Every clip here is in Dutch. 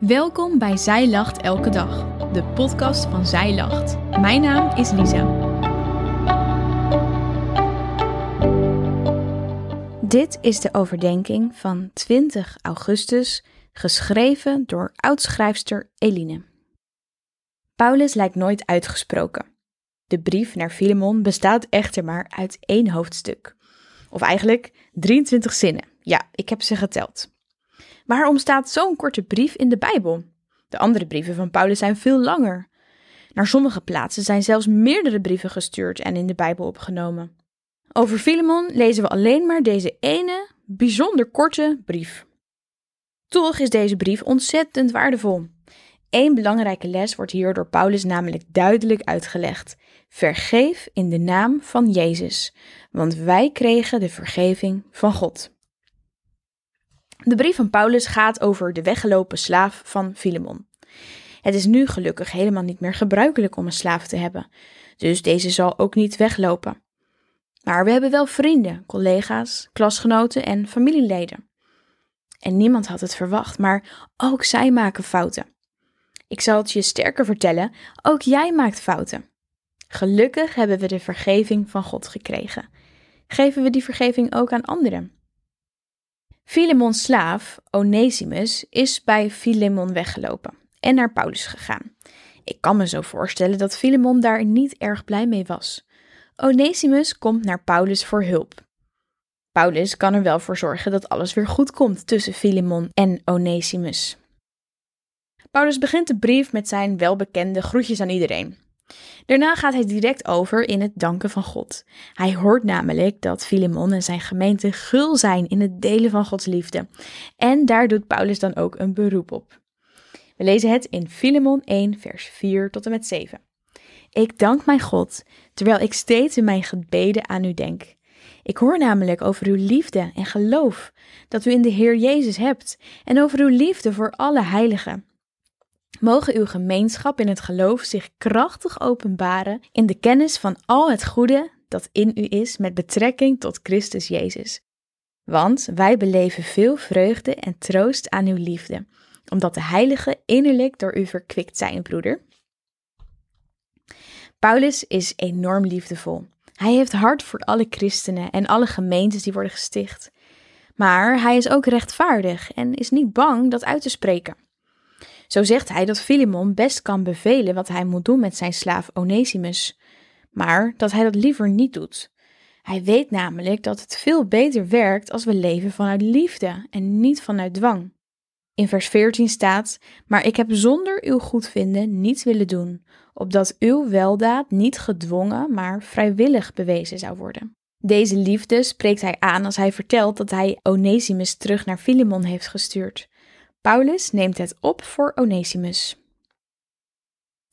Welkom bij Zij Lacht Elke Dag, de podcast van Zij Lacht. Mijn naam is Lisa. Dit is de overdenking van 20 augustus, geschreven door oudschrijfster Eline. Paulus lijkt nooit uitgesproken. De brief naar Filemon bestaat echter maar uit één hoofdstuk. Of eigenlijk 23 zinnen. Ja, ik heb ze geteld. Waarom staat zo'n korte brief in de Bijbel? De andere brieven van Paulus zijn veel langer. Naar sommige plaatsen zijn zelfs meerdere brieven gestuurd en in de Bijbel opgenomen. Over Filemon lezen we alleen maar deze ene, bijzonder korte brief. Toch is deze brief ontzettend waardevol. Eén belangrijke les wordt hier door Paulus namelijk duidelijk uitgelegd. Vergeef in de naam van Jezus, want wij kregen de vergeving van God. De brief van Paulus gaat over de weggelopen slaaf van Filemon. Het is nu gelukkig helemaal niet meer gebruikelijk om een slaaf te hebben, dus deze zal ook niet weglopen. Maar we hebben wel vrienden, collega's, klasgenoten en familieleden. En niemand had het verwacht, maar ook zij maken fouten. Ik zal het je sterker vertellen, ook jij maakt fouten. Gelukkig hebben we de vergeving van God gekregen. Geven we die vergeving ook aan anderen? Filemons slaaf, Onesimus, is bij Filemon weggelopen en naar Paulus gegaan. Ik kan me zo voorstellen dat Filemon daar niet erg blij mee was. Onesimus komt naar Paulus voor hulp. Paulus kan er wel voor zorgen dat alles weer goed komt tussen Filemon en Onesimus. Paulus begint de brief met zijn welbekende groetjes aan iedereen. Daarna gaat hij direct over in het danken van God. Hij hoort namelijk dat Filemon en zijn gemeente gul zijn in het delen van Gods liefde. En daar doet Paulus dan ook een beroep op. We lezen het in Filemon 1, vers 4 tot en met 7. Ik dank mijn God, terwijl ik steeds in mijn gebeden aan u denk. Ik hoor namelijk over uw liefde en geloof dat u in de Heer Jezus hebt en over uw liefde voor alle heiligen. Mogen uw gemeenschap in het geloof zich krachtig openbaren in de kennis van al het goede dat in u is met betrekking tot Christus Jezus. Want wij beleven veel vreugde en troost aan uw liefde, omdat de heiligen innerlijk door u verkwikt zijn, broeder. Paulus is enorm liefdevol. Hij heeft hart voor alle christenen en alle gemeentes die worden gesticht. Maar hij is ook rechtvaardig en is niet bang dat uit te spreken. Zo zegt hij dat Filemon best kan bevelen wat hij moet doen met zijn slaaf Onesimus, maar dat hij dat liever niet doet. Hij weet namelijk dat het veel beter werkt als we leven vanuit liefde en niet vanuit dwang. In vers 14 staat: Maar ik heb zonder uw goedvinden niets willen doen, opdat uw weldaad niet gedwongen, maar vrijwillig bewezen zou worden. Deze liefde spreekt hij aan als hij vertelt dat hij Onesimus terug naar Filemon heeft gestuurd. Paulus neemt het op voor Onesimus.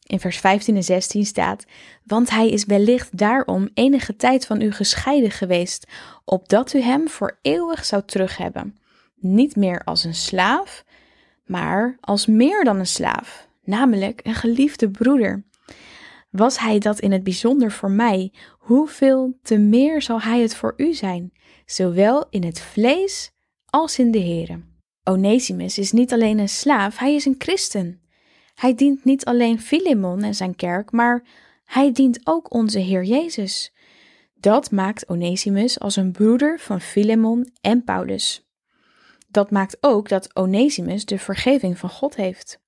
In vers 15 en 16 staat: Want hij is wellicht daarom enige tijd van u gescheiden geweest, opdat u hem voor eeuwig zou terughebben. Niet meer als een slaaf, maar als meer dan een slaaf, namelijk een geliefde broeder. Was hij dat in het bijzonder voor mij, hoeveel te meer zal hij het voor u zijn, zowel in het vlees als in de Here. Onesimus is niet alleen een slaaf, hij is een christen. Hij dient niet alleen Filemon en zijn kerk, maar hij dient ook onze Heer Jezus. Dat maakt Onesimus als een broeder van Filemon en Paulus. Dat maakt ook dat Onesimus de vergeving van God heeft.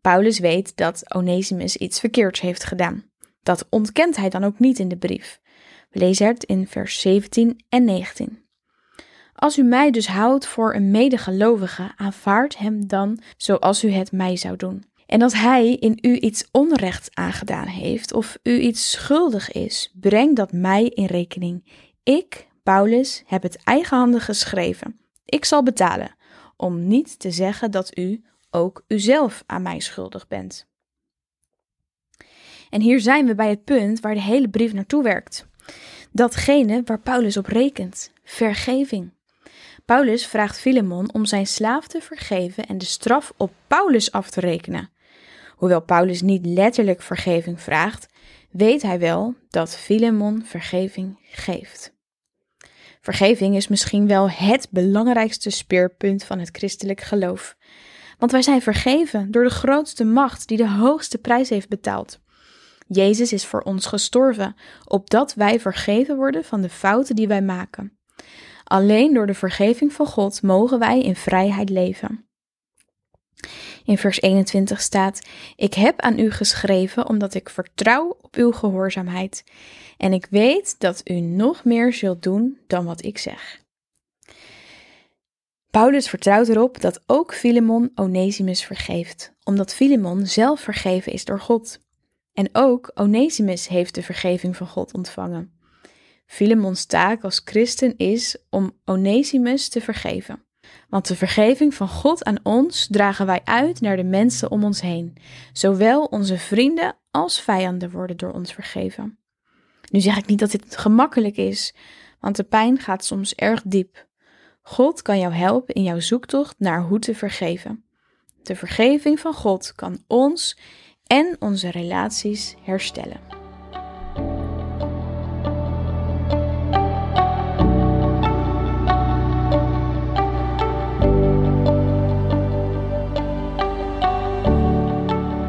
Paulus weet dat Onesimus iets verkeerds heeft gedaan. Dat ontkent hij dan ook niet in de brief. We lezen het in vers 17 en 19. Als u mij dus houdt voor een medegelovige, aanvaard hem dan zoals u het mij zou doen. En als hij in u iets onrecht aangedaan heeft of u iets schuldig is, breng dat mij in rekening. Ik, Paulus, heb het eigenhandig geschreven. Ik zal betalen, om niet te zeggen dat u ook uzelf aan mij schuldig bent. En hier zijn we bij het punt waar de hele brief naartoe werkt. Datgene waar Paulus op rekent: vergeving. Paulus vraagt Filemon om zijn slaaf te vergeven en de straf op Paulus af te rekenen. Hoewel Paulus niet letterlijk vergeving vraagt, weet hij wel dat Filemon vergeving geeft. Vergeving is misschien wel het belangrijkste speerpunt van het christelijk geloof. Want wij zijn vergeven door de grootste macht die de hoogste prijs heeft betaald. Jezus is voor ons gestorven, opdat wij vergeven worden van de fouten die wij maken. Alleen door de vergeving van God mogen wij in vrijheid leven. In vers 21 staat: Ik heb aan u geschreven omdat ik vertrouw op uw gehoorzaamheid. En ik weet dat u nog meer zult doen dan wat ik zeg. Paulus vertrouwt erop dat ook Filemon Onesimus vergeeft, omdat Filemon zelf vergeven is door God. En ook Onesimus heeft de vergeving van God ontvangen. Filemons taak als christen is om Onesimus te vergeven. Want de vergeving van God aan ons dragen wij uit naar de mensen om ons heen. Zowel onze vrienden als vijanden worden door ons vergeven. Nu zeg ik niet dat dit gemakkelijk is, want de pijn gaat soms erg diep. God kan jou helpen in jouw zoektocht naar hoe te vergeven. De vergeving van God kan ons en onze relaties herstellen.